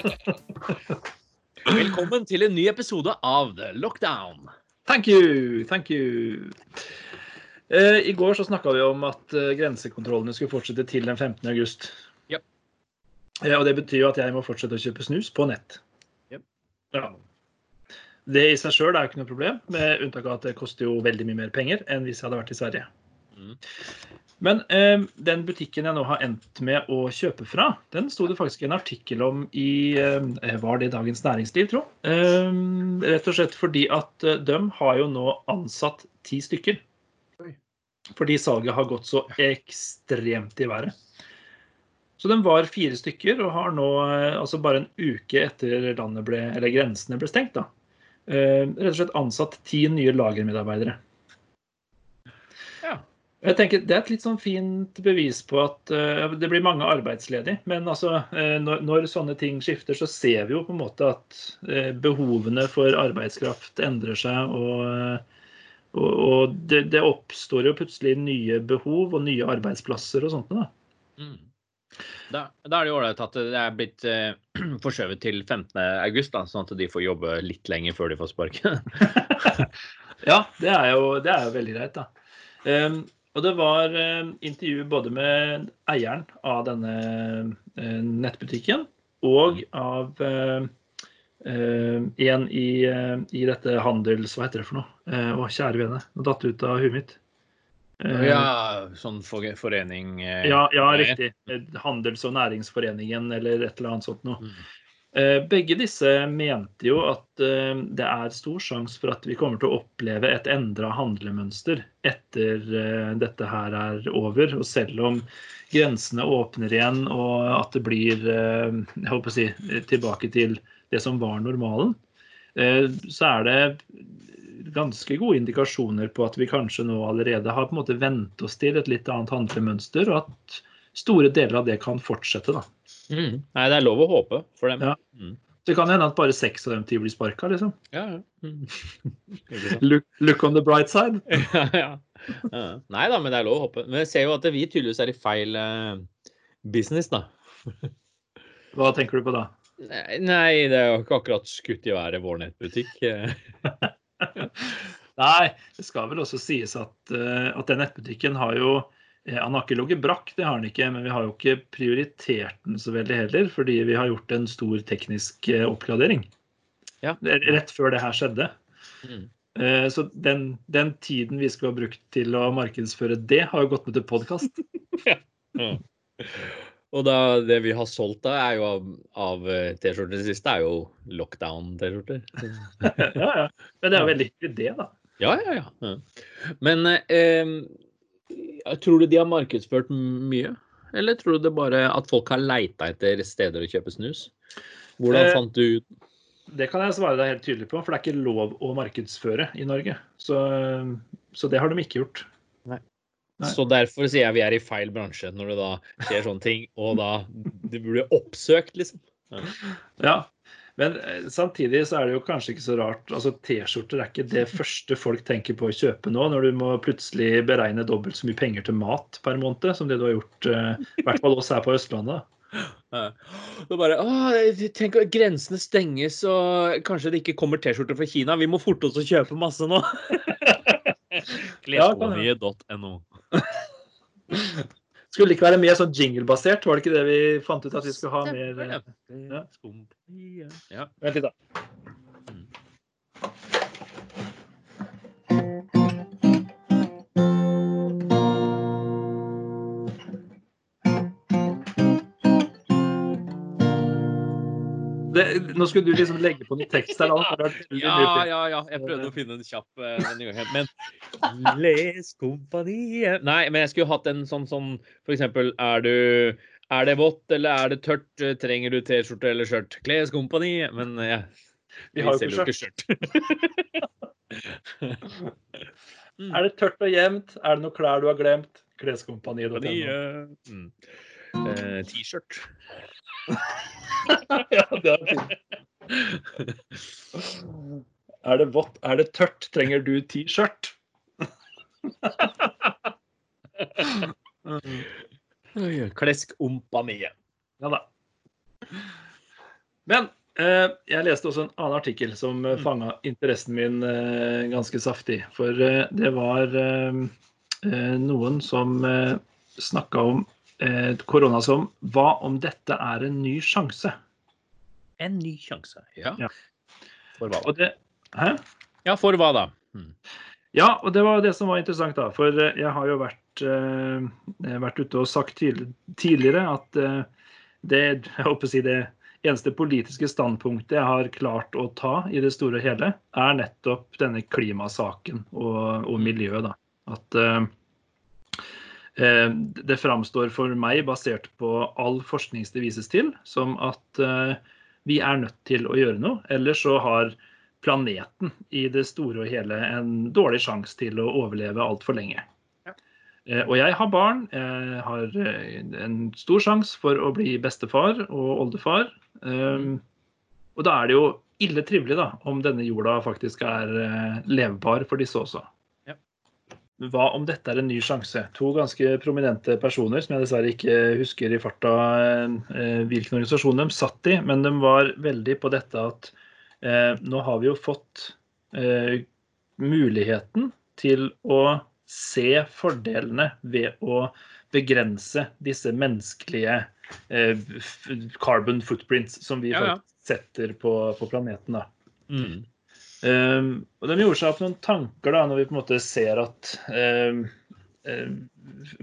Velkommen til en ny episode av The Lockdown. Thank you, thank you. Eh, I går så snakka vi om at eh, grensekontrollene skulle fortsette til den 15. august. Yep. Eh, og det betyr jo at jeg må fortsette å kjøpe snus på nett. Yep. Ja. Det i seg sjøl er jo ikke noe problem, med unntak av at det koster jo veldig mye mer penger enn hvis jeg hadde vært i Sverige. Mm. Men eh, den butikken jeg nå har endt med å kjøpe fra, den sto det faktisk en artikkel om i eh, Var det Dagens Næringsliv, tro? Eh, rett og slett fordi at eh, de har jo nå ansatt ti stykker. Fordi salget har gått så ekstremt i været. Så de var fire stykker og har nå, eh, altså bare en uke etter landet ble, eller grensene ble stengt, da, eh, rett og slett ansatt ti nye lagermedarbeidere. Ja. Jeg tenker Det er et litt sånn fint bevis på at uh, det blir mange arbeidsledige. Men altså, uh, når, når sånne ting skifter, så ser vi jo på en måte at uh, behovene for arbeidskraft endrer seg. Og, og, og det, det oppstår jo plutselig nye behov og nye arbeidsplasser og sånt. da. Mm. Da, da er det jo ålreit at det er blitt eh, forskjøvet til 15. august, da, sånn at de får jobbe litt lenger før de får sparken. Ja, det er jo, det er jo veldig greit, da. Ehm, og det var eh, intervju både med eieren av denne eh, nettbutikken og av eh, en i, i dette handels... Hva heter det for noe? Eh, å, kjære vene, nå datt det ut av huet mitt. Eh, ja, sånn for, forening ja, ja, riktig. Handels- og næringsforeningen eller et eller annet sånt noe. Mm. Eh, Begge disse mente jo at eh, det er stor sjanse for at vi kommer til å oppleve et endra handlemønster etter eh, dette her er over. Og selv om grensene åpner igjen og at det blir jeg håper å si, tilbake til det som var normalen, så er det ganske gode indikasjoner på at vi kanskje nå allerede har på en måte vent oss til et litt annet handlemønster, og at store deler av det kan fortsette. da. Mm. Nei, det er lov å håpe for dem. Ja. Mm. Det kan hende at bare seks av dem ti blir sparka, liksom. Ja, ja. Mm. Look, look on the bright side. ja, ja. ja. Nei da, men det er lov å håpe. Men jeg ser jo at vi tydeligvis er i feil eh, business, da. Hva tenker du på da? Nei, nei, det er jo ikke akkurat skutt i været vår nettbutikk. Nei, det skal vel også sies at, eh, at den nettbutikken har jo Han har ikke ligget brakk, det har han ikke, men vi har jo ikke prioritert den så veldig heller, fordi vi har gjort en stor teknisk eh, oppgradering. Ja. Rett før det her skjedde. Mm. Eh, Så den, den tiden vi skulle ha brukt til å markedsføre det, har jo gått med til podkast. Ja. Og da, det vi har solgt da, er jo av, av eh, T-skjorter siste, er jo lockdown-T-skjorter. ja, ja. Men det er jo veldig hyggelig, det, da. Ja, ja, ja. Men eh, tror du de har markedsført mye? Eller tror du det bare at folk har leita etter steder å kjøpe snus? Hvordan Eh, fant du ut Det kan jeg svare deg helt tydelig på, for det er ikke lov å markedsføre i Norge. Så, så det har de ikke gjort. Nei. Så derfor sier jeg vi er i feil bransje, når det da skjer sånne ting. Og da Det blir oppsøkt, liksom. Ja, men eh, samtidig så er det jo kanskje ikke så rart. altså T-skjorter er ikke det første folk tenker på å kjøpe nå, når du må plutselig beregne dobbelt så mye penger til mat per måned som det du har gjort, eh, i hvert fall oss her på Østlandet. Da Det er bare, Åh, tenk at grensene stenges, og kanskje det ikke kommer T-skjorter fra Kina. Vi må forte oss å kjøpe masse nå. Kleskoloniet.no. Skulle det ikke være mer sånn jingle-basert? Var det ikke det vi fant ut at vi skulle ha mer eh, Ja. Vent litt, da. Det, nå skulle du liksom legge på noe tekst her. da. Ja, ja, ja. Jeg prøvde å finne en kjapp uh, denne gangen. Men Leskompaniet Nei, men jeg skulle hatt en sånn sånn For eksempel, er du er det vått eller er det tørt? Trenger du T-skjorte eller skjørt? Kleskompani. Men ja, Vi har jo ikke skjørt. Er det tørt og jevnt? Er det noen klær du har glemt? Kleskompaniet.no. Kompaniet. Mm. Eh, T-skjørt. ja, det er fint. Er det vått? Er det tørt? Trenger du T-skjørt? Klesskompaniet. Ja da. Men Eh, Jeg leste også en annen artikkel som Mm. fanga interessen min eh, ganske saftig. For eh, det var eh, eh, noen som snakka om eh, korona som Hva om dette er en ny sjanse? En ny sjanse. Ja. Ja. For hva da? Og det, hæ? Ja, for hva da? Hmm. Ja, og det var det som var interessant, da. For eh, jeg har jo vært, eh, vært ute og sagt tidligere at eh, det, jeg håper å si det eneste politiske standpunktet jeg har klart å ta i det store og hele, er nettopp denne klimasaken og, og miljøet. da. At eh, eh, det framstår for meg, basert på all forskning det vises til, som at eh, vi er nødt til å gjøre noe. Ellers så har planeten i det store og hele en dårlig sjanse til å overleve altfor lenge. Eh, Og jeg har barn. Jeg har eh, en stor sjanse for å bli bestefar og oldefar. Og da er det jo ille trivelig da, om denne jorda faktisk er eh, levbar for disse også. Hva om dette er en ny sjanse? To ganske prominente personer som jeg dessverre ikke husker i farta eh, hvilken organisasjon de satt i, men de var veldig på dette at eh, nå har vi jo fått eh, muligheten til å se fordelene ved å begrense disse menneskelige eh, carbon footprints som vi Ja, ja. setter på, på planeten. da. Mm. Um, og de gjorde seg opp noen tanker da, når vi på en måte ser at um, um,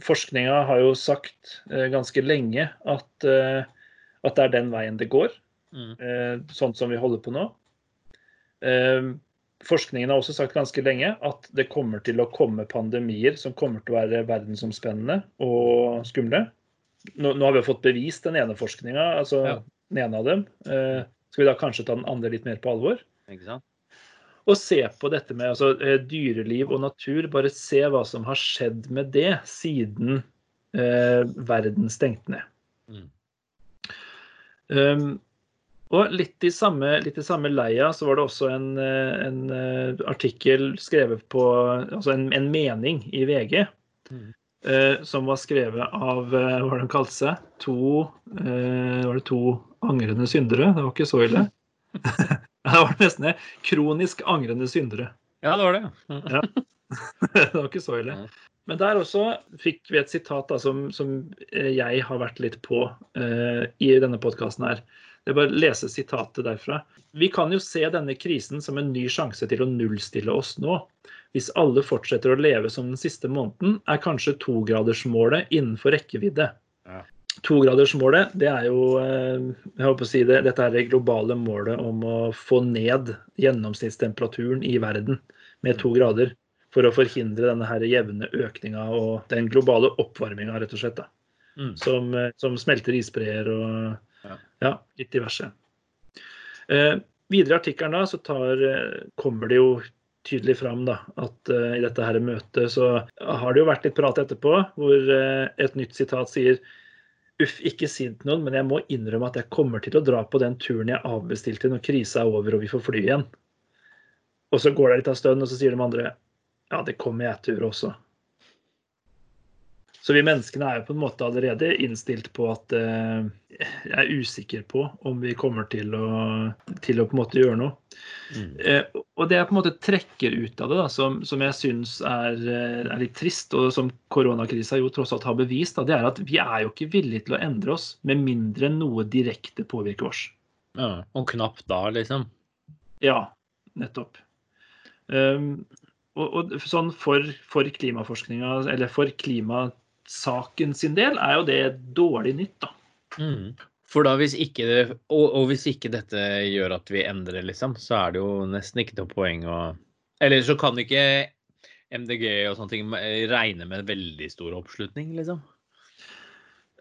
Forskninga har jo sagt uh, ganske lenge at, uh, at det er den veien det går, Mm. eh, sånn som vi holder på nå. Forskningen har også sagt ganske lenge at det kommer til å komme pandemier som kommer til å være verdensomspennende og skumle. Nå, nå har vi fått bevist den ene forskninga, altså Ja. den ene av dem. Skal vi da kanskje ta den andre litt mer på alvor? Ikke sant? Og se på dette med altså, eh, dyreliv og natur. Bare se hva som har skjedd med det siden eh, verden stengte ned. Mm. Um, og litt i, samme, litt i samme leia så var det også en, eh, en eh, artikkel skrevet på Altså en, en mening i VG. Mm. eh, som var skrevet av hva var det de kalte seg? To, eh, var det to angrende syndere? Det var ikke så ille. det var nesten det. Kronisk angrende syndere. Ja, det var det. ja. det var ikke så ille. Men der også fikk vi et sitat da, som, som eh, jeg har vært litt på uh, i denne podkasten her. Jeg bare leser sitatet derfra. Vi kan jo se denne krisen som en ny sjanse til å nullstille oss nå. Hvis alle fortsetter å leve som den siste måneden, er kanskje togradersmålet innenfor rekkevidde. Ja. Togradersmålet, det er jo eh, jeg håper å si det, dette er det globale målet om å få ned gjennomsnittstemperaturen i verden med to grader. For å forhindre denne her jevne økninga og den globale oppvarminga, rett og slett. da Mm. som, eh, som smelter isbreer og Ja. ja, litt diverse. Eh, videre i artikkelen da, så tar, eh, kommer det jo tydelig fram da, at eh, i dette her møtet så har det jo vært litt prat etterpå, hvor eh, et nytt sitat sier Uff, ikke si det til noen, men jeg må innrømme at jeg kommer til å dra på den turen jeg avbestilte når krisa er over og vi får fly igjen. Og så går det litt av stund, og så sier de andre ja, det kommer jeg til å gjøre også. Så vi menneskene er jo på en måte allerede innstilt på at eh, jeg er usikker på om vi kommer til å, til å på en måte gjøre noe. Mm. Eh, og det jeg på en måte trekker ut av det, da, som, som jeg syns er, eh, er litt trist, og som koronakrisa jo tross alt har bevist, da, det er at vi er jo ikke villige til å endre oss med mindre noe direkte påvirker oss. Ja. Og knapt da, liksom. Ja, nettopp. Um, og, og sånn for, for klimaforskninga, eller for klimasaken sin del, er jo det dårlig nytt, da. Mm. For da hvis ikke det, og, og hvis ikke dette gjør at vi endrer, liksom, så er det jo nesten ikke noe poeng å Eller så kan ikke MDG og sånne ting regne med veldig stor oppslutning, liksom.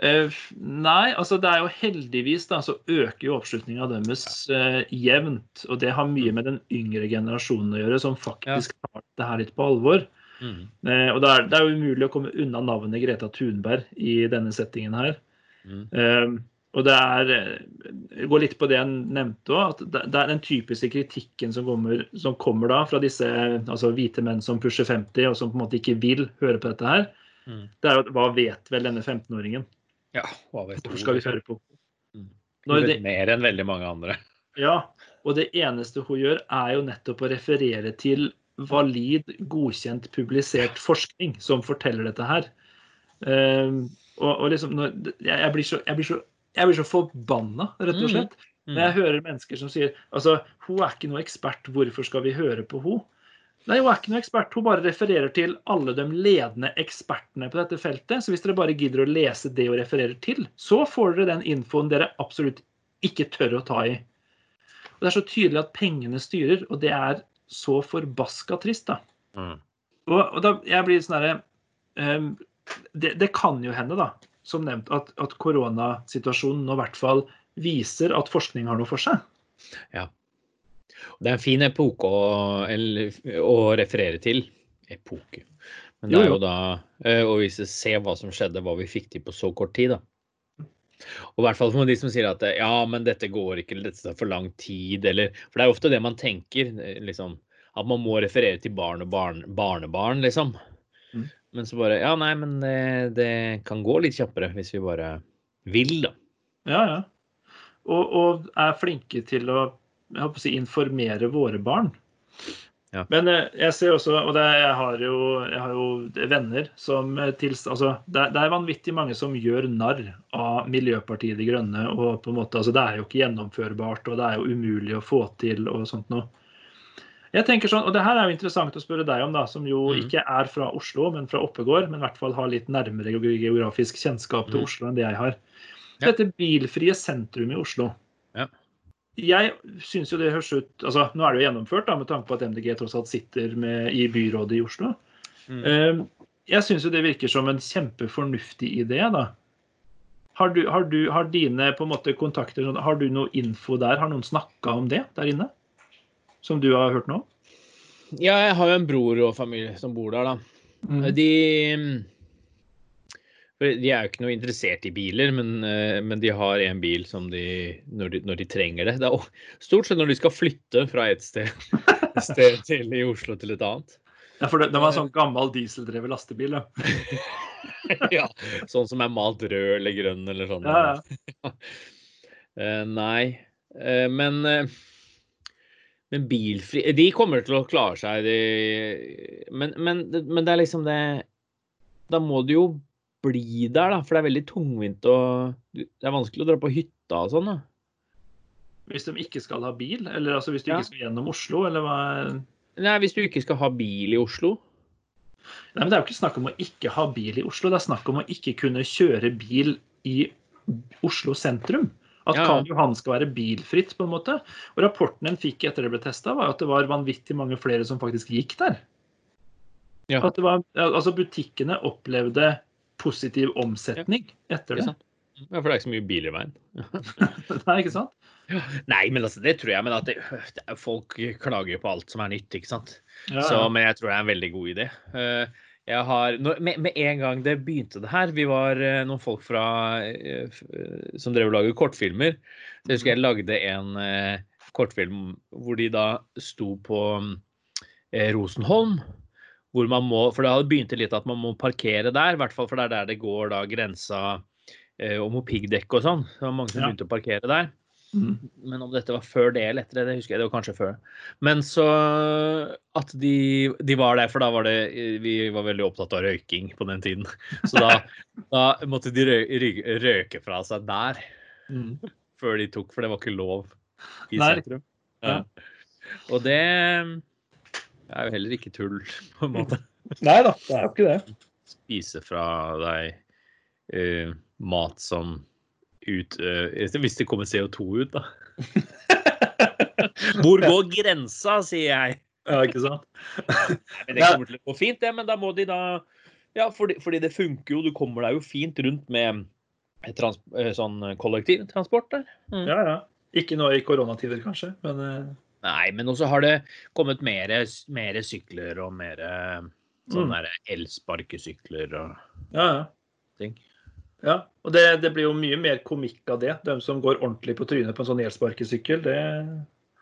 Uh, nei, altså det er jo heldigvis da, så øker jo oppslutninga deres uh, jevnt. Og det har mye med den yngre generasjonen å gjøre, som faktisk tar det her litt på alvor. Mm. Eh, og det er, det er jo umulig å komme unna navnet Greta Thunberg i denne settingen her. Mm. Eh, og det er jeg går litt på det jeg nevnte òg, at det, er den typiske kritikken som kommer, som kommer da fra disse altså hvite menn som pusher 50, og som på en måte ikke vil høre på dette her. Mm. Det er jo at hva vet vel denne 15-åringen? Ja, hva vet Hvorfor skal vi høre på? Mm. Vet det, Mer enn veldig mange andre. Ja, og det eneste hun gjør, er jo nettopp å referere til valid, godkjent, publisert forskning som forteller dette her. Um, og, og, liksom, når, jeg, jeg, blir så, jeg, blir så, jeg, blir så, forbanna, rett og slett. Mm. Når jeg hører mennesker som sier altså, hun er ikke noe ekspert, hvorfor skal vi høre på hun? Nei, hun er ikke noe ekspert. Hun bare refererer til alle de ledende ekspertene på dette feltet. Så hvis dere bare gidder å lese det hun refererer til, så får dere den infoen dere absolutt ikke tør å ta i. Og Det er så tydelig at pengene styrer, og det er så forbaska trist, da. Mm. Og, og, da jeg blir sånn herre um, det, det, kan jo hende, da, som nevnt, at, at koronasituasjonen nå i hvert fall viser at forskning har noe for seg. Ja. Det er en fin epoke å, å referere til. Epoke. Men det er jo da å vise, se hva som skjedde, hva vi fikk til på så kort tid, da. Og i hvert fall for de som sier at ja, men dette går ikke, eller dette tar for lang tid, eller For det er ofte det man tenker, eh, liksom. At man må referere til barn og barn, barnebarn, liksom. Mm. Men så bare Ja, nei, men det, det, kan gå litt kjappere hvis vi bare vil, da. Ja, ja. Og, og er flinke til å jeg håper å si, informere våre barn. Ja. Men eh, jeg ser også, og det, jeg, har jo, jeg, har jo, venner som eh, altså, det, det, er vanvittig mange som gjør narr av Miljøpartiet De Grønne. og på en måte, altså, Det er jo ikke gjennomførbart, og det er jo umulig å få til og sånt noe. Jeg tenker sånn, og det her er jo interessant å spørre deg om, da, som jo mm. ikke er fra Oslo, men fra Oppegård, men i hvert fall har litt nærmere geografisk kjennskap til mm. Oslo enn det jeg har. Ja. Dette bilfrie sentrum i Oslo. Jeg syns jo det høres ut altså Nå er det jo gjennomført, da, med tanke på at MDG tross alt sitter med, i byrådet i Oslo. Mm. Ehm, jeg syns jo det virker som en kjempefornuftig idé, da. Har, du, har, du, har dine på en måte kontakter sånn, Har du noe info der? Har noen snakka om det der inne? Som du har hørt nå? Ja, jeg har jo en bror og familie som bor der, da. Mm. De de er jo ikke noe interessert i biler, men, eh, men de har en bil som de når, de når, de trenger det. Det er stort sett når de skal flytte fra et sted, et sted til i Oslo til et annet. Ja, for det, det var en sånn gammel dieseldrevet lastebil, ja. ja. Sånn som er malt rød eller grønn eller sånn. Ja, ja. uh, nei, men men bilfri De kommer til å klare seg, de, men, men, men det er liksom det Da må du jo bli der, da. For det er veldig tungvint og Det er vanskelig å dra på hytta og sånn, da. Hvis de ikke skal ha bil? Eller altså hvis du ja. ikke skal gjennom Oslo, eller hva? Nei, hvis du ikke skal ha bil i Oslo. Nei, men Det er jo ikke snakk om å ikke ha bil i Oslo, det er snakk om å ikke kunne kjøre bil i Oslo sentrum. At ja. Karl Johan skal være bilfritt, på en måte. Og rapporten en fikk etter det ble testa, var at det var vanvittig mange flere som faktisk gikk der. Ja. At det var, altså Butikkene opplevde positiv omsetning etter det. Ja, for det er ikke så mye bil i veien. Nei, ikke sant? Nei, men altså, det tror jeg. Men at det, folk klager på alt som er nytt, ikke sant. Ja, ja. Så, men jeg tror det er en veldig god idé. Eh, jeg har, med, med, en gang det begynte det her, vi var eh, noen folk fra, eh, som drev og laget kortfilmer. Jeg husker jeg lagde en kortfilm hvor de da sto på Rosenholm hvor man må For det hadde begynt litt at man må parkere der, i hvert fall for det er der det går da grensa eh, om piggdekk og sånn. Det var mange som ja. begynte å parkere der. Mm. Men om dette var før det eller etter det, det husker jeg. Det var kanskje før. Men så at de, de, var der, for da var det Vi var veldig opptatt av røyking på den tiden. Så da, da måtte de røyke, røyke fra seg der mm. før de tok, for det var ikke lov i sentrum. Ja. Og det det er jo heller ikke tull, på en måte. Nei da, det er jo ikke det. Spise fra deg uh, mat som ut uh, Hvis det kommer CO2 ut, da. Hvor går grensa, sier jeg. Ja, ikke sant? det kommer til å gå fint, det, men da må de da Ja, fordi, fordi det funker jo. Du kommer deg jo fint rundt med trans, eh, sånn kollektivtransport der. Mm. Ja, ja. Ikke nå i koronatider, kanskje, men Nei, men også har det kommet mer, mer sykler og mer sånne mm. elsparkesykler og ja, ja. ting. Ja, og det, det, blir jo mye mer komikk av det. De som går ordentlig på trynet på en sånn elsparkesykkel, det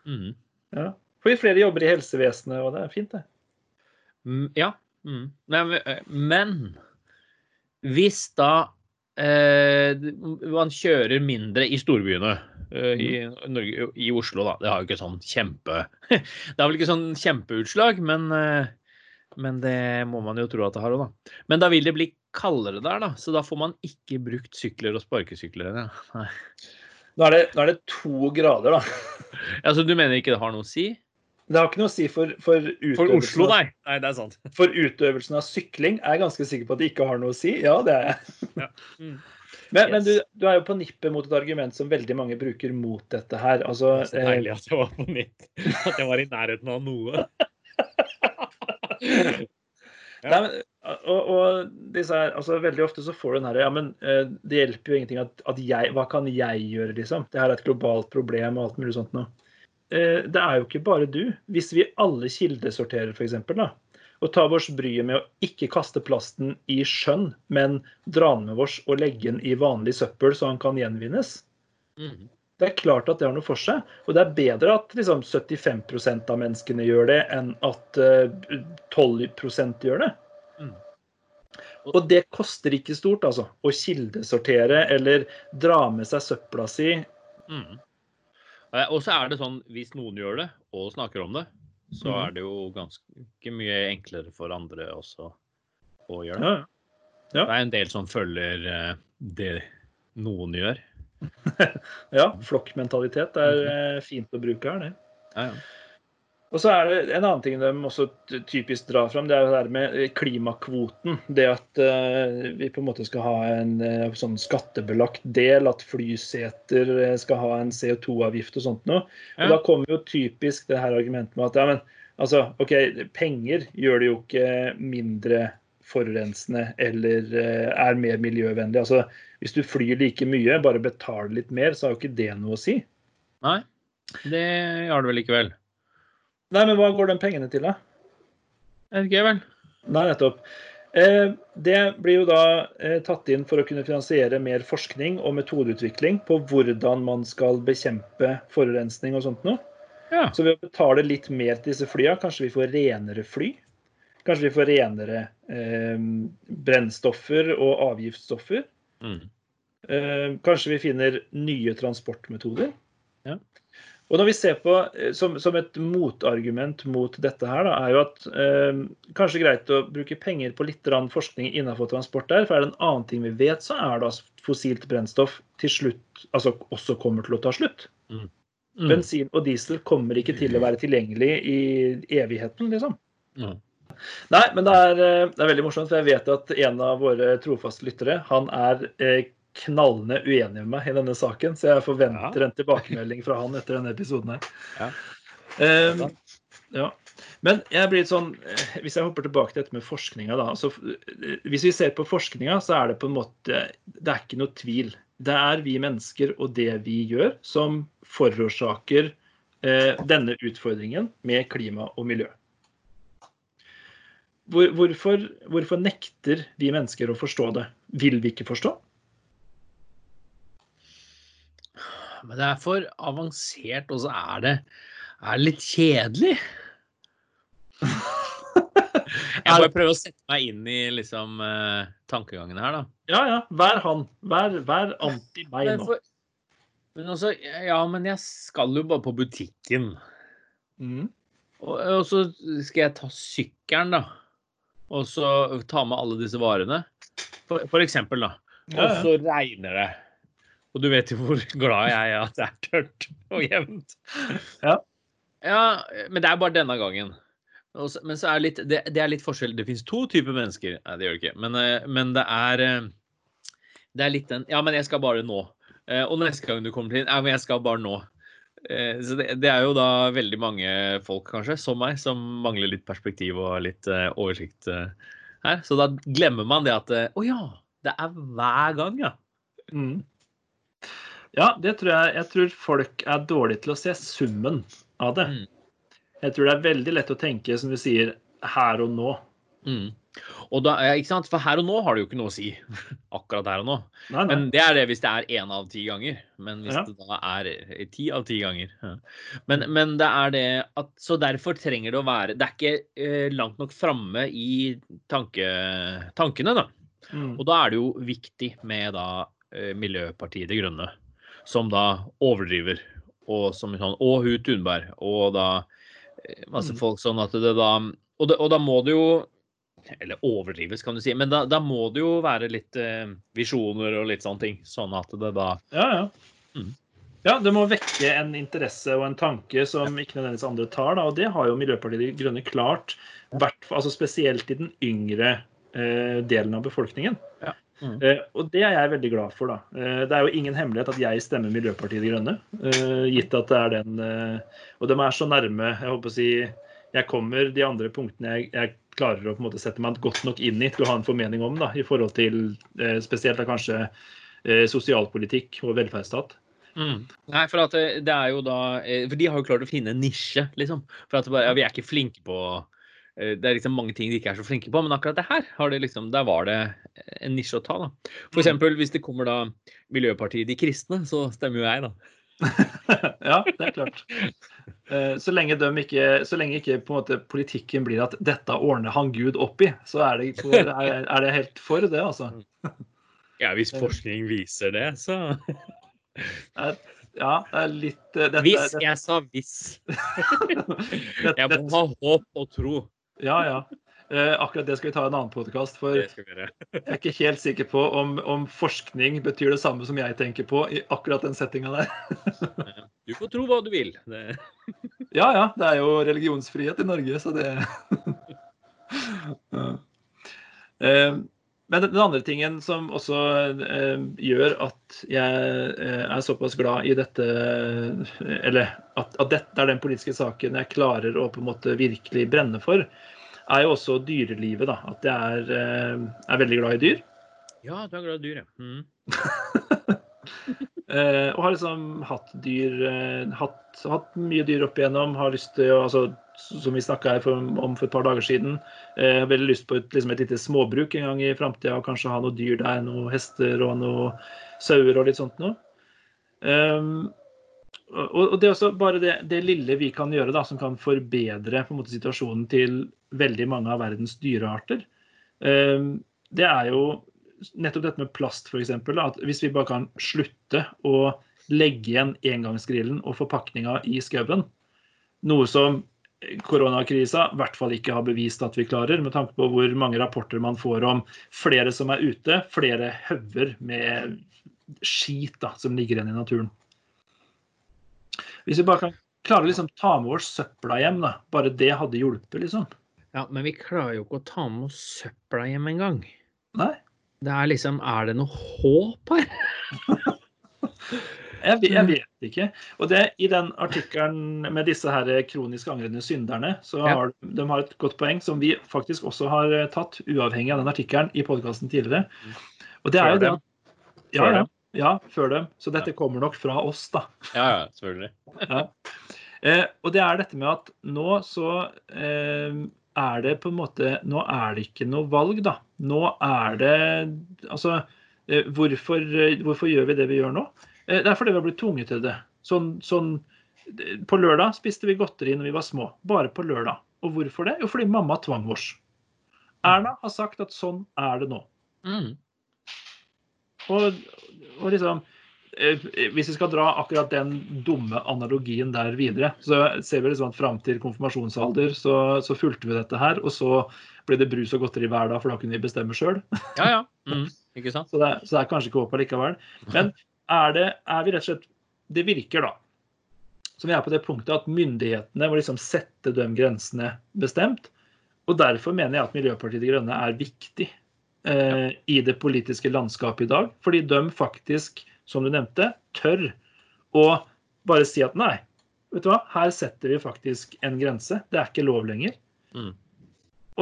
mm. Ja. Får vi flere jobber i helsevesenet, og det er fint, det. Mm, ja. Mm. Men, men hvis da eh, man kjører mindre i storbyene. eh, I, Norge, I Oslo, da. Det har jo ikke sånn kjempe Det har vel ikke sånn kjempeutslag, men, eh, men det må man jo tro at det har òg, da. Men da vil det bli kaldere der, da. Så da får man ikke brukt sykler og sparkesykler. Ja. Nei. Nå er, det, nå er det to grader, da. Altså, du mener ikke det har noe å si? Det har ikke noe å si for, for, For utøvelsen, Oslo, av, nei. Nei, det er sant. for utøvelsen av sykling. Er jeg ganske sikker på at det ikke har noe å si. Ja, det er jeg. Ja. Mm. Men, men du, du er jo på nippet mot et argument som veldig mange bruker mot dette her. Altså, Det er så deilig at jeg var på nipp. At jeg var i nærheten av noe. ja. nei, men, og, og disse her, altså, veldig ofte så får du den her Ja, men eh, det hjelper jo ingenting at, at jeg Hva kan jeg gjøre, liksom? Det her er et globalt problem og alt mulig sånt noe. Eh, det er jo ikke bare du. Hvis vi alle kildesorterer, f.eks., og tar oss bryet med å ikke kaste plasten i sjøen, men dra den med oss og legge den i vanlig søppel så han kan gjenvinnes, Mm. det er klart at det har noe for seg. Og det er bedre at liksom, 75% av menneskene gjør det, enn at uh, 12% gjør det. Mm. Og det koster ikke stort, altså. Å kildesortere eller dra med seg søpla si. Mm. Eh, Og så er det sånn, hvis noen gjør det, og snakker om det, så Mhm. er det jo ganske mye enklere for andre også å gjøre det. Ja, ja. Det er en del som følger eh, det noen gjør. ja flokkmentalitet er eh, fint å bruke her, det. Ja, ja. Og så er det en annen ting de også typisk drar fram, det er det med klimakvoten. Det at eh, vi på en måte skal ha en eh, sånn skattebelagt del, at flyseter eh, skal ha en CO2-avgift og sånt noe. Og Ja. da kommer jo typisk det her argumentet med at ja, men altså, OK, penger gjør det jo ikke mindre forurensende eller er mer miljøvennlig. Altså, hvis du flyr like mye, bare betaler litt mer, så har jo ikke det noe å si. Nei, det gjør det vel likevel. Nei, men hva går de pengene til, da? Er det ikke vel? Nei, nettopp. Eh, Det blir jo da eh, tatt inn for å kunne finansiere mer forskning og metodeutvikling på hvordan man skal bekjempe forurensning og sånt noe. Ja. Så ved å betale litt mer til disse flya, kanskje vi får renere fly. Kanskje vi får renere eh, brennstoffer og avgiftsstoffer. Mm. Eh, kanskje vi finner nye transportmetoder. Ja. Og når vi ser på, eh, som, som et motargument mot dette her, da, er jo at eh, kanskje greit å bruke penger på litt forskning innenfor transport der. For er det en annen ting vi vet, så er det at fossilt brennstoff til slutt altså også kommer til å ta slutt. Mm. Bensin og diesel kommer ikke til å være tilgjengelig i evigheten, liksom. Mm. Nei, men det er, eh, det er veldig morsomt, for jeg vet at en av våre trofaste lyttere han er eh, knallende uenig med meg i denne saken, så jeg forventer en tilbakemelding fra han etter denne episoden her. Ja. Um, ja. Men jeg blir litt sånn, eh, hvis jeg hopper tilbake til dette med forskninga, da. Så, eh, hvis vi ser på forskninga, så er det på en måte Det er ikke noe tvil. Det er vi mennesker og det vi gjør, som forårsaker eh, denne utfordringen med klima og miljø. Hvor, hvorfor, hvorfor nekter vi mennesker å forstå det? Vil vi ikke forstå? Men det er for avansert, og så er det, er det litt kjedelig. Jeg bare prøver å sette meg inn i liksom uh, tankegangene her, da. Ja, ja. Vær han. Vær, vær anti meg nå. for, men altså, ja, men jeg skal jo bare på butikken. Mm. Og, og så skal jeg ta sykkelen, da. Og så ta med alle disse varene. For, for eksempel, da. Ja, Og ja. så regner det. Og du vet jo hvor glad jeg er at det er tørt og jevnt. Ja. Ja, men det er bare denne gangen. Men så er litt, det, det er litt forskjell. Det finnes to typer mennesker. Nei, det gjør det ikke. Men, eh, men det er eh, Det er litt den Ja, men jeg skal bare nå. Eh, Og neste gang du kommer til Ja, men jeg skal bare nå. Så det, det er jo da veldig mange folk, kanskje, som meg, som mangler litt perspektiv og litt oversikt her. Så da glemmer man det at Å ja, det er hver gang, ja. Mm. Ja, det tror jeg. Jeg tror folk er dårlige til å se summen av det. Mm. Jeg tror det er veldig lett å tenke, som vi sier, her og nå. Mm. Og da, ikke sant? For her og nå har det jo ikke noe å si. Akkurat her og nå. Nei, nei. Men det er det hvis det er én av ti ganger. Men hvis Ja. det da er ti av ti ganger ja. men, men det er det at Så derfor trenger det å være Det er ikke eh, langt nok framme i tanke, tankene, da. Mm. Og da er det jo viktig med da eh, Miljøpartiet De Grønne, som da overdriver. Og som sånn Og hun Thunberg. Og da eh, masse Mm. folk sånn at det da og, det, og da må det jo Eller overdrives, kan du si. Men da, da må det jo være litt eh, visjoner og litt sånne ting. Sånn at det da Ja, ja. Mm. Ja, det må vekke en interesse og en tanke som ikke nødvendigvis andre tar. Da, og det har jo Miljøpartiet De Grønne klart, altså spesielt i den yngre eh, delen av befolkningen. Ja. Mm. Eh, og det er jeg veldig glad for. da. Uh, det er jo ingen hemmelighet at jeg stemmer Miljøpartiet De Grønne, Uh, gitt at det er den Og de er så nærme. Jeg håper å si jeg kommer de andre punktene jeg, jeg klarer å på en måte sette meg godt nok inn i til å ha en formening om, da, i forhold til spesielt da kanskje sosialpolitikk og velferdsstat. Mm. Nei, for at det, er jo da For de har jo klart å finne en nisje, liksom. For at bare, ja, vi er ikke flinke på Det er liksom mange ting de ikke er så flinke på, men akkurat det her har det liksom, der var det en nisje å ta. da. For Mm. eksempel hvis det kommer da Miljøpartiet De Kristne, så stemmer jo jeg, da. ja, det er klart. Eh, Så lenge, ikke, så lenge ikke måte politikken blir at 'dette ordner han Gud opp i', så er det, er, er det helt for det, altså. Ja, hvis forskning viser det, så Ja, det er litt eh, dette, Hvis jeg sa hvis. dette, Jeg må ha håp og tro. Ja, ja. Eh, akkurat det skal vi ta i en annen podkast. For jeg er ikke helt sikker på om, om forskning betyr det samme som jeg tenker på i akkurat den settinga der. Du får tro hva du vil. Det, Ja, ja. Det er jo religionsfrihet i Norge, så det. Eh, Men den andre tingen som også eh, gjør at jeg eh, er såpass glad i dette Eller at, at dette er den politiske saken jeg klarer å på en måte virkelig brenne for, er jo også dyrelivet. da, At jeg er, eh, er veldig glad i dyr. ja, du er glad i dyr, ja. Mm. Eh, og har liksom hatt dyr eh, hatt, hatt mye dyr opp igjennom. Har lyst til å, altså, Som vi snakka om for et par dager siden. Eh, har veldig lyst på et, liksom et lite småbruk en gang i framtida. Og kanskje ha noe dyr der. Noen hester og noe sauer og litt sånt noe. Um, og, og det er også bare det, det lille vi kan gjøre da, som kan forbedre på en måte, situasjonen til veldig mange av verdens dyrearter. Um, det er jo nettopp dette med plast, f.eks. At hvis vi bare kan slutte å legge igjen engangsgrillen og forpakninga i skauen, noe som koronakrisa i hvert fall ikke har bevist at vi klarer, med tanke på hvor mange rapporter man får om flere som er ute, flere hauger med skit da, som ligger igjen i naturen. Hvis vi bare kan klare å liksom, ta med oss søpla hjem, da, bare det hadde hjulpet, liksom. Ja, men vi klarer jo ikke å ta med oss søpla hjem engang. Nei. Det er liksom Er det noe håp her? Jeg, vet- jeg vet ikke. Og det, I den artikkelen med disse her kronisk angrende synderne, så har de, de har et godt poeng som vi faktisk også har eh, tatt, uavhengig av den artikkelen, i podkasten tidligere. Og det er jo det at ja, ja, dem. ja, før dem. Så dette kommer nok fra oss, da. Ja, ja, selvfølgelig. Eh, og det er dette med at nå så eh, er det på en måte Nå er det ikke noe valg, da. Nå er det Altså, eh, hvorfor, eh, hvorfor gjør vi det vi gjør nå? Eh, det er fordi vi har blitt tvunget til det. Sånn, sånn På lørdag spiste vi godteri når vi var små. Bare på lørdag. Og hvorfor det? Jo, fordi mamma tvang oss. Erna har sagt at sånn er det nå. Mm. Og, og liksom Hvis vi skal dra akkurat den dumme analogien der videre, så ser vi liksom at fram til konfirmasjonsalder så, så fulgte vi dette her. Og så ble det brus og godteri hver dag, for da kunne vi bestemme sjøl. Ja, ja. Mm. Ikke sant? Så, det er- så det er kanskje ikke håp allikevel. Men er, det, er vi rett og slett Det virker, da. Så vi er på det punktet at myndighetene må liksom sette de grensene bestemt. Og derfor mener jeg at Miljøpartiet De Grønne er viktig eh, i det politiske landskapet i dag. Fordi de faktisk, som du nevnte, tør å bare si at nei, vet du hva, her setter vi faktisk en grense. Det er ikke lov lenger. Mm.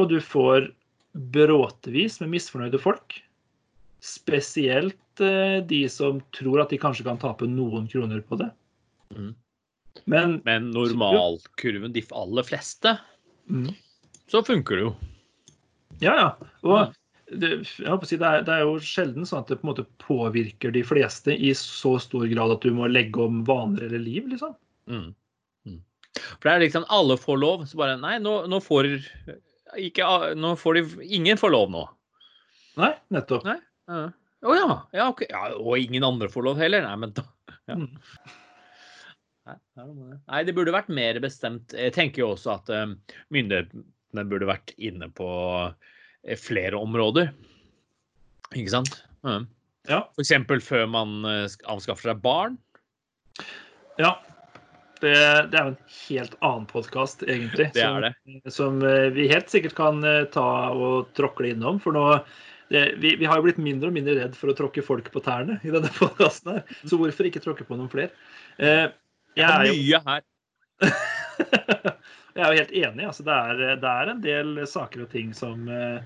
Og du får bråtevis med misfornøyde folk. Spesielt eh, de som tror at de kanskje kan tape noen kroner på det. Mm. Men Men normalkurven, de aller fleste, mm, så funker det jo. ja, ja. Og det, si, det, er, det er jo sjelden sånn at det på en måte påvirker de fleste i så stor grad at du må legge om vaner eller liv, liksom. Mm. Mm. For det er liksom alle får lov, så bare Nei, nå, nå får ikke Nå får de Ingen får lov nå. Nei, nettopp. Nei. Å ja. Ja, okay. Ja, og ingen andre får lov heller? Nei, men da ja. Mm. Nei, det. Burde vært mer bestemt. Jeg tenker jo også at eh, myndighetene burde vært inne på flere områder. Ikke sant? Mm. Ja. Eksempel før man eh, anskaffer seg barn. Ja. Det, det er jo en helt annen podkast, egentlig. Det som, det. Som eh, vi helt sikkert kan eh, ta og tråkle innom. For nå det, vi, vi har jo blitt mindre og mindre redd for å tråkke folk på tærne i denne podkasten her. Så hvorfor ikke tråkke på noen flere? Eh, jeg, er jo, Mye her. jeg er jo helt enig. Altså, det, er, det er en del saker og ting som eh,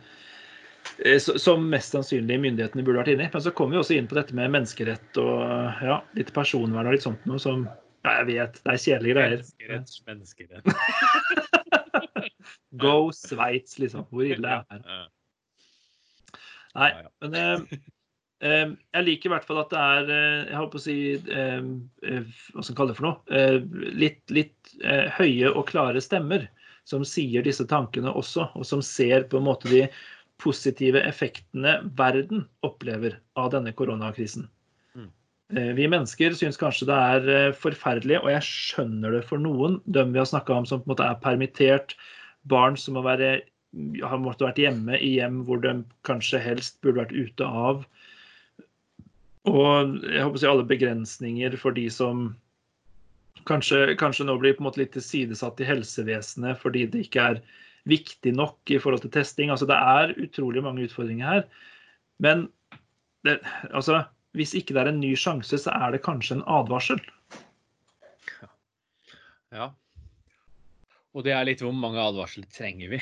eh, som mest sannsynlig myndighetene burde vært inne i. Men så kommer vi også inn på dette med menneskerett og ja, litt personvern og litt sånt noe som ja, jeg vet, det er kjedelige greier. Menneskerett, menneskerett. Go Sveits, liksom. Hvor ille er det? Ja. Nei, men eh, jeg liker i hvert fall at det er eh, Jeg på å si eh, eh, Hva skal man kalle det for noe? Eh, litt litt høye og klare stemmer som sier disse tankene også, og som ser på en måte de positive effektene verden opplever av denne koronakrisen. Mm. Vi mennesker syns kanskje det er forferdelig, og jeg skjønner det for noen. Dem vi har snakka om som på en måte er permittert, barn som må være har måttet vært hjemme i hjem hvor de kanskje helst burde vært ute av. Og jeg håper å si alle begrensninger for de som kanskje, kanskje nå blir på en måte litt tilsidesatt i helsevesenet fordi det ikke er viktig nok i forhold til testing. Altså Det er utrolig mange utfordringer her. Men det, altså, hvis ikke det er en ny sjanse, så er det kanskje en advarsel. Ja. Og det er litt hvor mange advarsler trenger vi?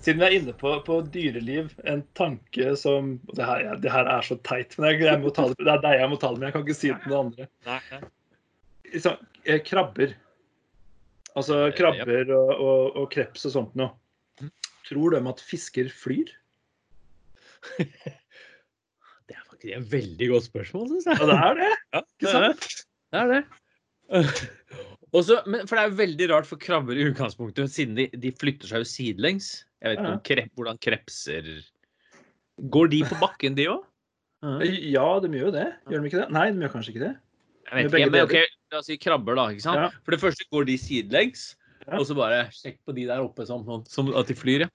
Siden vi er inne på, på dyreliv, en tanke som det her, det her er så teit, men jeg, jeg det, det er deg jeg må ta det med. Jeg kan ikke si det til noen andre. Nei. Liksom, eh, krabber. Altså krabber og, og, og kreps og sånt noe. Mhm. Tror de at fisker flyr? Det er faktisk et veldig godt spørsmål, syns jeg. Ja, det er det. Ja, det er det. Det er det. Også, men, for det er veldig rart for krabber i utgangspunktet, siden de, de flytter seg jo sidelengs. Jeg vet ikke om krep, hvordan krepser Går de på bakken, de òg? Ja, de gjør jo det. Gjør de ikke det? Nei, de gjør kanskje ikke det. Jeg vet ikke, men ok. La oss si krabber, da. ikke sant? Ja. For det første går de sidelengs, Ja. og så bare sjekk på de der oppe sånn, sånn, som at de flyr, ja.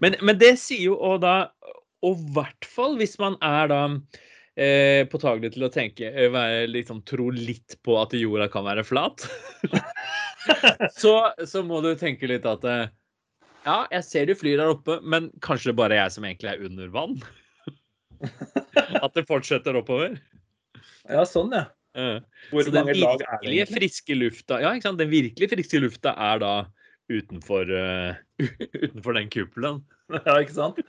Men, men det sier jo og da Og i hvert fall hvis man er da eh, påtagelig til å tenke eh, være, liksom, Tro litt på at jorda kan være flat. så, så må du tenke litt at eh, Ja, jeg ser du flyr der oppe, men kanskje det bare er jeg som egentlig er under vann? at det fortsetter oppover? Ja, sånn, ja. Hvor Så den mange lag er det friske lufta Ja, ikke sant? Den virkelig friske lufta er da utenfor, uh, utenfor den kuppelen. Ja, ikke sant?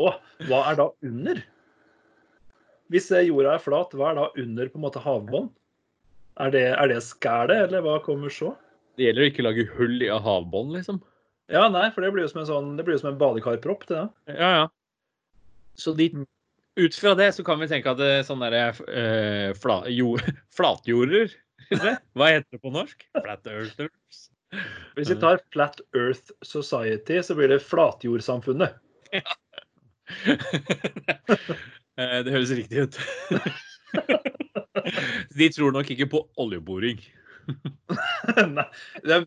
Og hva er da under? Hvis eh, jorda er flat, hva er da under på en måte havbånd? Er det, er det skælet, eller hva kommer så? Det gjelder å ikke lage hull i havbånd, liksom. Ja, nei, for det blir jo som en, sånn, det blir jo som en badekarpropp. det da. Ja, ja. Så de, ut fra det så kan vi tenke at det er sånne der, eh, fla, jo, flatjorder Hva heter det på norsk? Flat earthers? Hvis vi tar Flat Earth Society, så blir det Flatjordsamfunnet. Ja. det høres riktig ut. De tror nok ikke på oljeboring. Nei, de,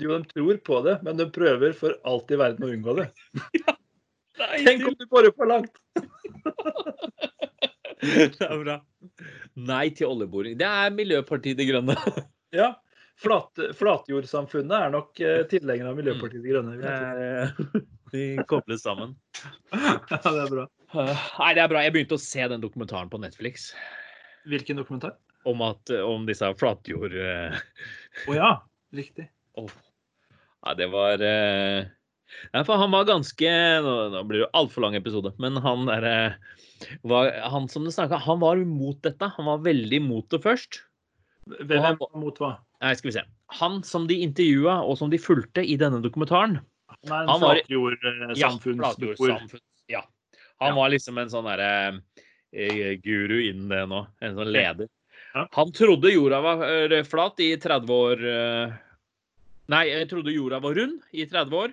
jo, de tror på det, men de prøver for alt i verden å unngå det. Tenk om du borer for langt! Det er bra. Nei til oljeboring. Det er Miljøpartiet De Grønne. Ja, flat, Flatjordsamfunnet er nok eh, tilhengere av Miljøpartiet De Grønne. Jeg eh, De kobles sammen. Ja, det er bra. Nei, det er bra. Jeg begynte å se den dokumentaren på Netflix Hvilken dokumentar? Om, at, om disse flatjord... Å Å ja, riktig. Oh. Ja, det var eh, Nei, for han var ganske Nå, nå blir det jo altfor lang episode, men han derre var, Han som det snakka, han var imot dette. Han var veldig imot det først. Hvem han- var mot hva? Nei, skal vi se. Han som de intervjua, og som de fulgte i denne dokumentaren Han er en Ja, flatjordsamfunnsbeboer. flatjordsamfunns- Ja. Han Ja. var liksom en sånn derre eh, guru innen det nå. En sånn leder. Han trodde jorda var eh, flat i 30 år. eh, Nei, jeg trodde jorda var rund i 30 år.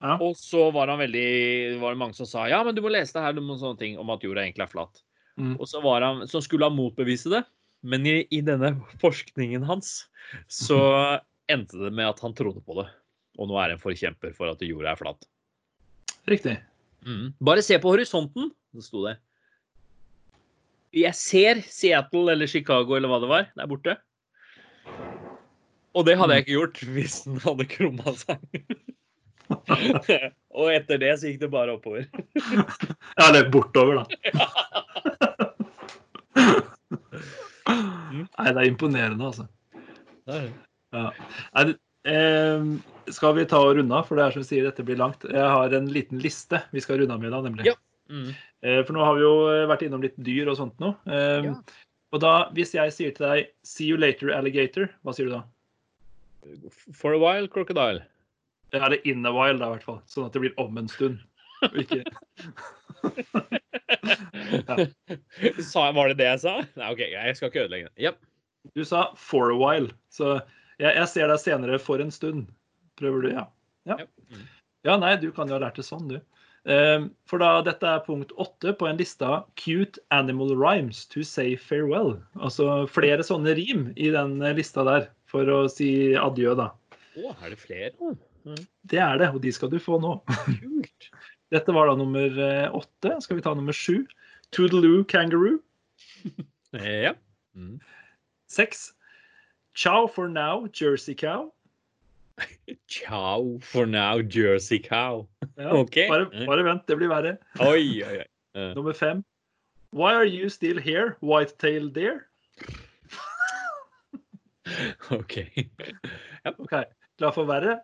Ja. Og så var han veldig var det mange som sa ja, men du må lese det her om sånne ting om at jorda egentlig er flat. Mm. Og så, var han, så skulle han motbevise det. Men i, i denne forskningen hans så endte det med at han trodde på det. Og nå er han forkjemper for at jorda er flat. Riktig. Mm. Bare se på horisonten, så sto det. Jeg ser Seattle eller Chicago eller hva det var, der borte. Og det hadde jeg ikke gjort hvis den hadde krumma seg. og etter det så gikk det bare oppover. Ja, eller bortover, da. Nei, det er imponerende, altså. Ja. Nei, eh, skal vi ta og runde av, for det er som vi sier, dette blir langt. Jeg har en liten liste vi skal runde av med da, nemlig. Ja. Mm. Eh, for nå har vi jo vært innom litt dyr og sånt nå. Eh, Ja. Og da, hvis jeg sier til deg 'see you later, alligator', hva sier du da? For a while, crocodile. Ja, det er in a while, da, i hvert fall. Sånn at det blir om en stund. Og Ikke... Sa, var det det jeg sa? Nei, OK, jeg skal ikke ødelegge det. Yep. Du sa 'for a while', så jeg, jeg ser deg senere for en stund. Prøver du? Ja. Ja, ja nei, du kan jo ha lært det sånn, du. Eh, For da, dette er punkt åtte på en lista 'cute animal rhymes to say farewell'. Altså flere sånne rim i den eh, lista der for å si adjø, da. Å, er det flere? nå? Det er det, og de skal du få nå. Kult. Dette var da nummer eh, åtte. Skal vi ta nummer sju? Toodaloo kangaroo. Ja. Mm. Seks. Ciao for now, Jersey cow. Ciao for now, Jersey cow. Ja, okay. Bare, bare vent, det blir verre. Oi, oi, oi. Uh. Nummer fem. Why are you still here, white-tailed deer? OK. OK, klar for verre?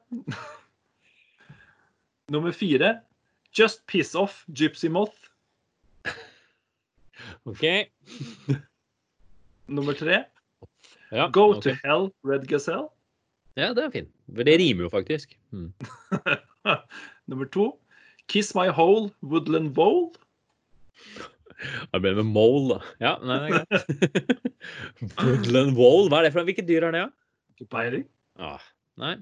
Nummer fire. Just piss off, gypsy moth. OK. Nummer tre. Ja, Go okay. to hell, red gazelle. Ja, det er fint. For det rimer jo faktisk. Mm. Nummer to. Kiss my hole, woodland bowl. Det ble med mole, da. Ja, nei, det er greit. Woodland wall, hva er det for noe? Hvilket dyr er det, ja? Ikke peiling. Ah, nei.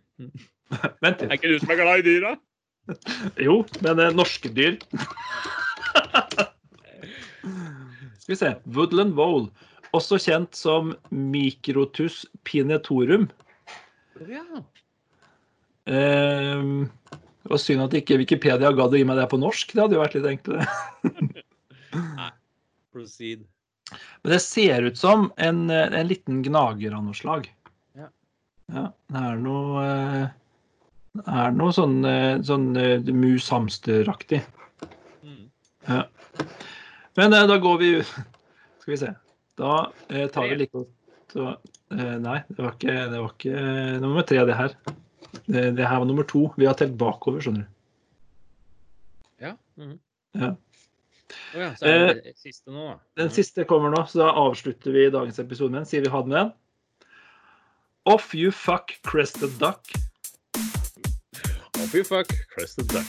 Vent litt. Er ikke du som er glad i dyr, da? Jo, men eh, norske dyr. Skal vi se. Woodland Wall, Også kjent som Microtus pinetorum. Ja. Ehm, det var synd at ikke Wikipedia gadd å gi meg det på norsk. Det hadde jo vært litt enklere. Proceed. Men det ser ut som en, en liten gnager av noe slag. Ja. Ja, det er noe eh, Det er noe sånn, eh, sånn eh, mus-hamster-aktig. Mm. Ja. Men da går vi Skal vi se. Da tar vi litt... like godt Nei, det var ikke, det var ikke eh, nummer tre, det her. Det, det her var nummer to. Vi har telt bakover, skjønner du. Ja. mhm. Ja. Å ja, så er det det siste nå, da. Den Mhm. siste kommer nå, så da avslutter vi dagens episode med den. Sier vi ha det med den. Off you fuck crested duck. Off you fuck, crested duck.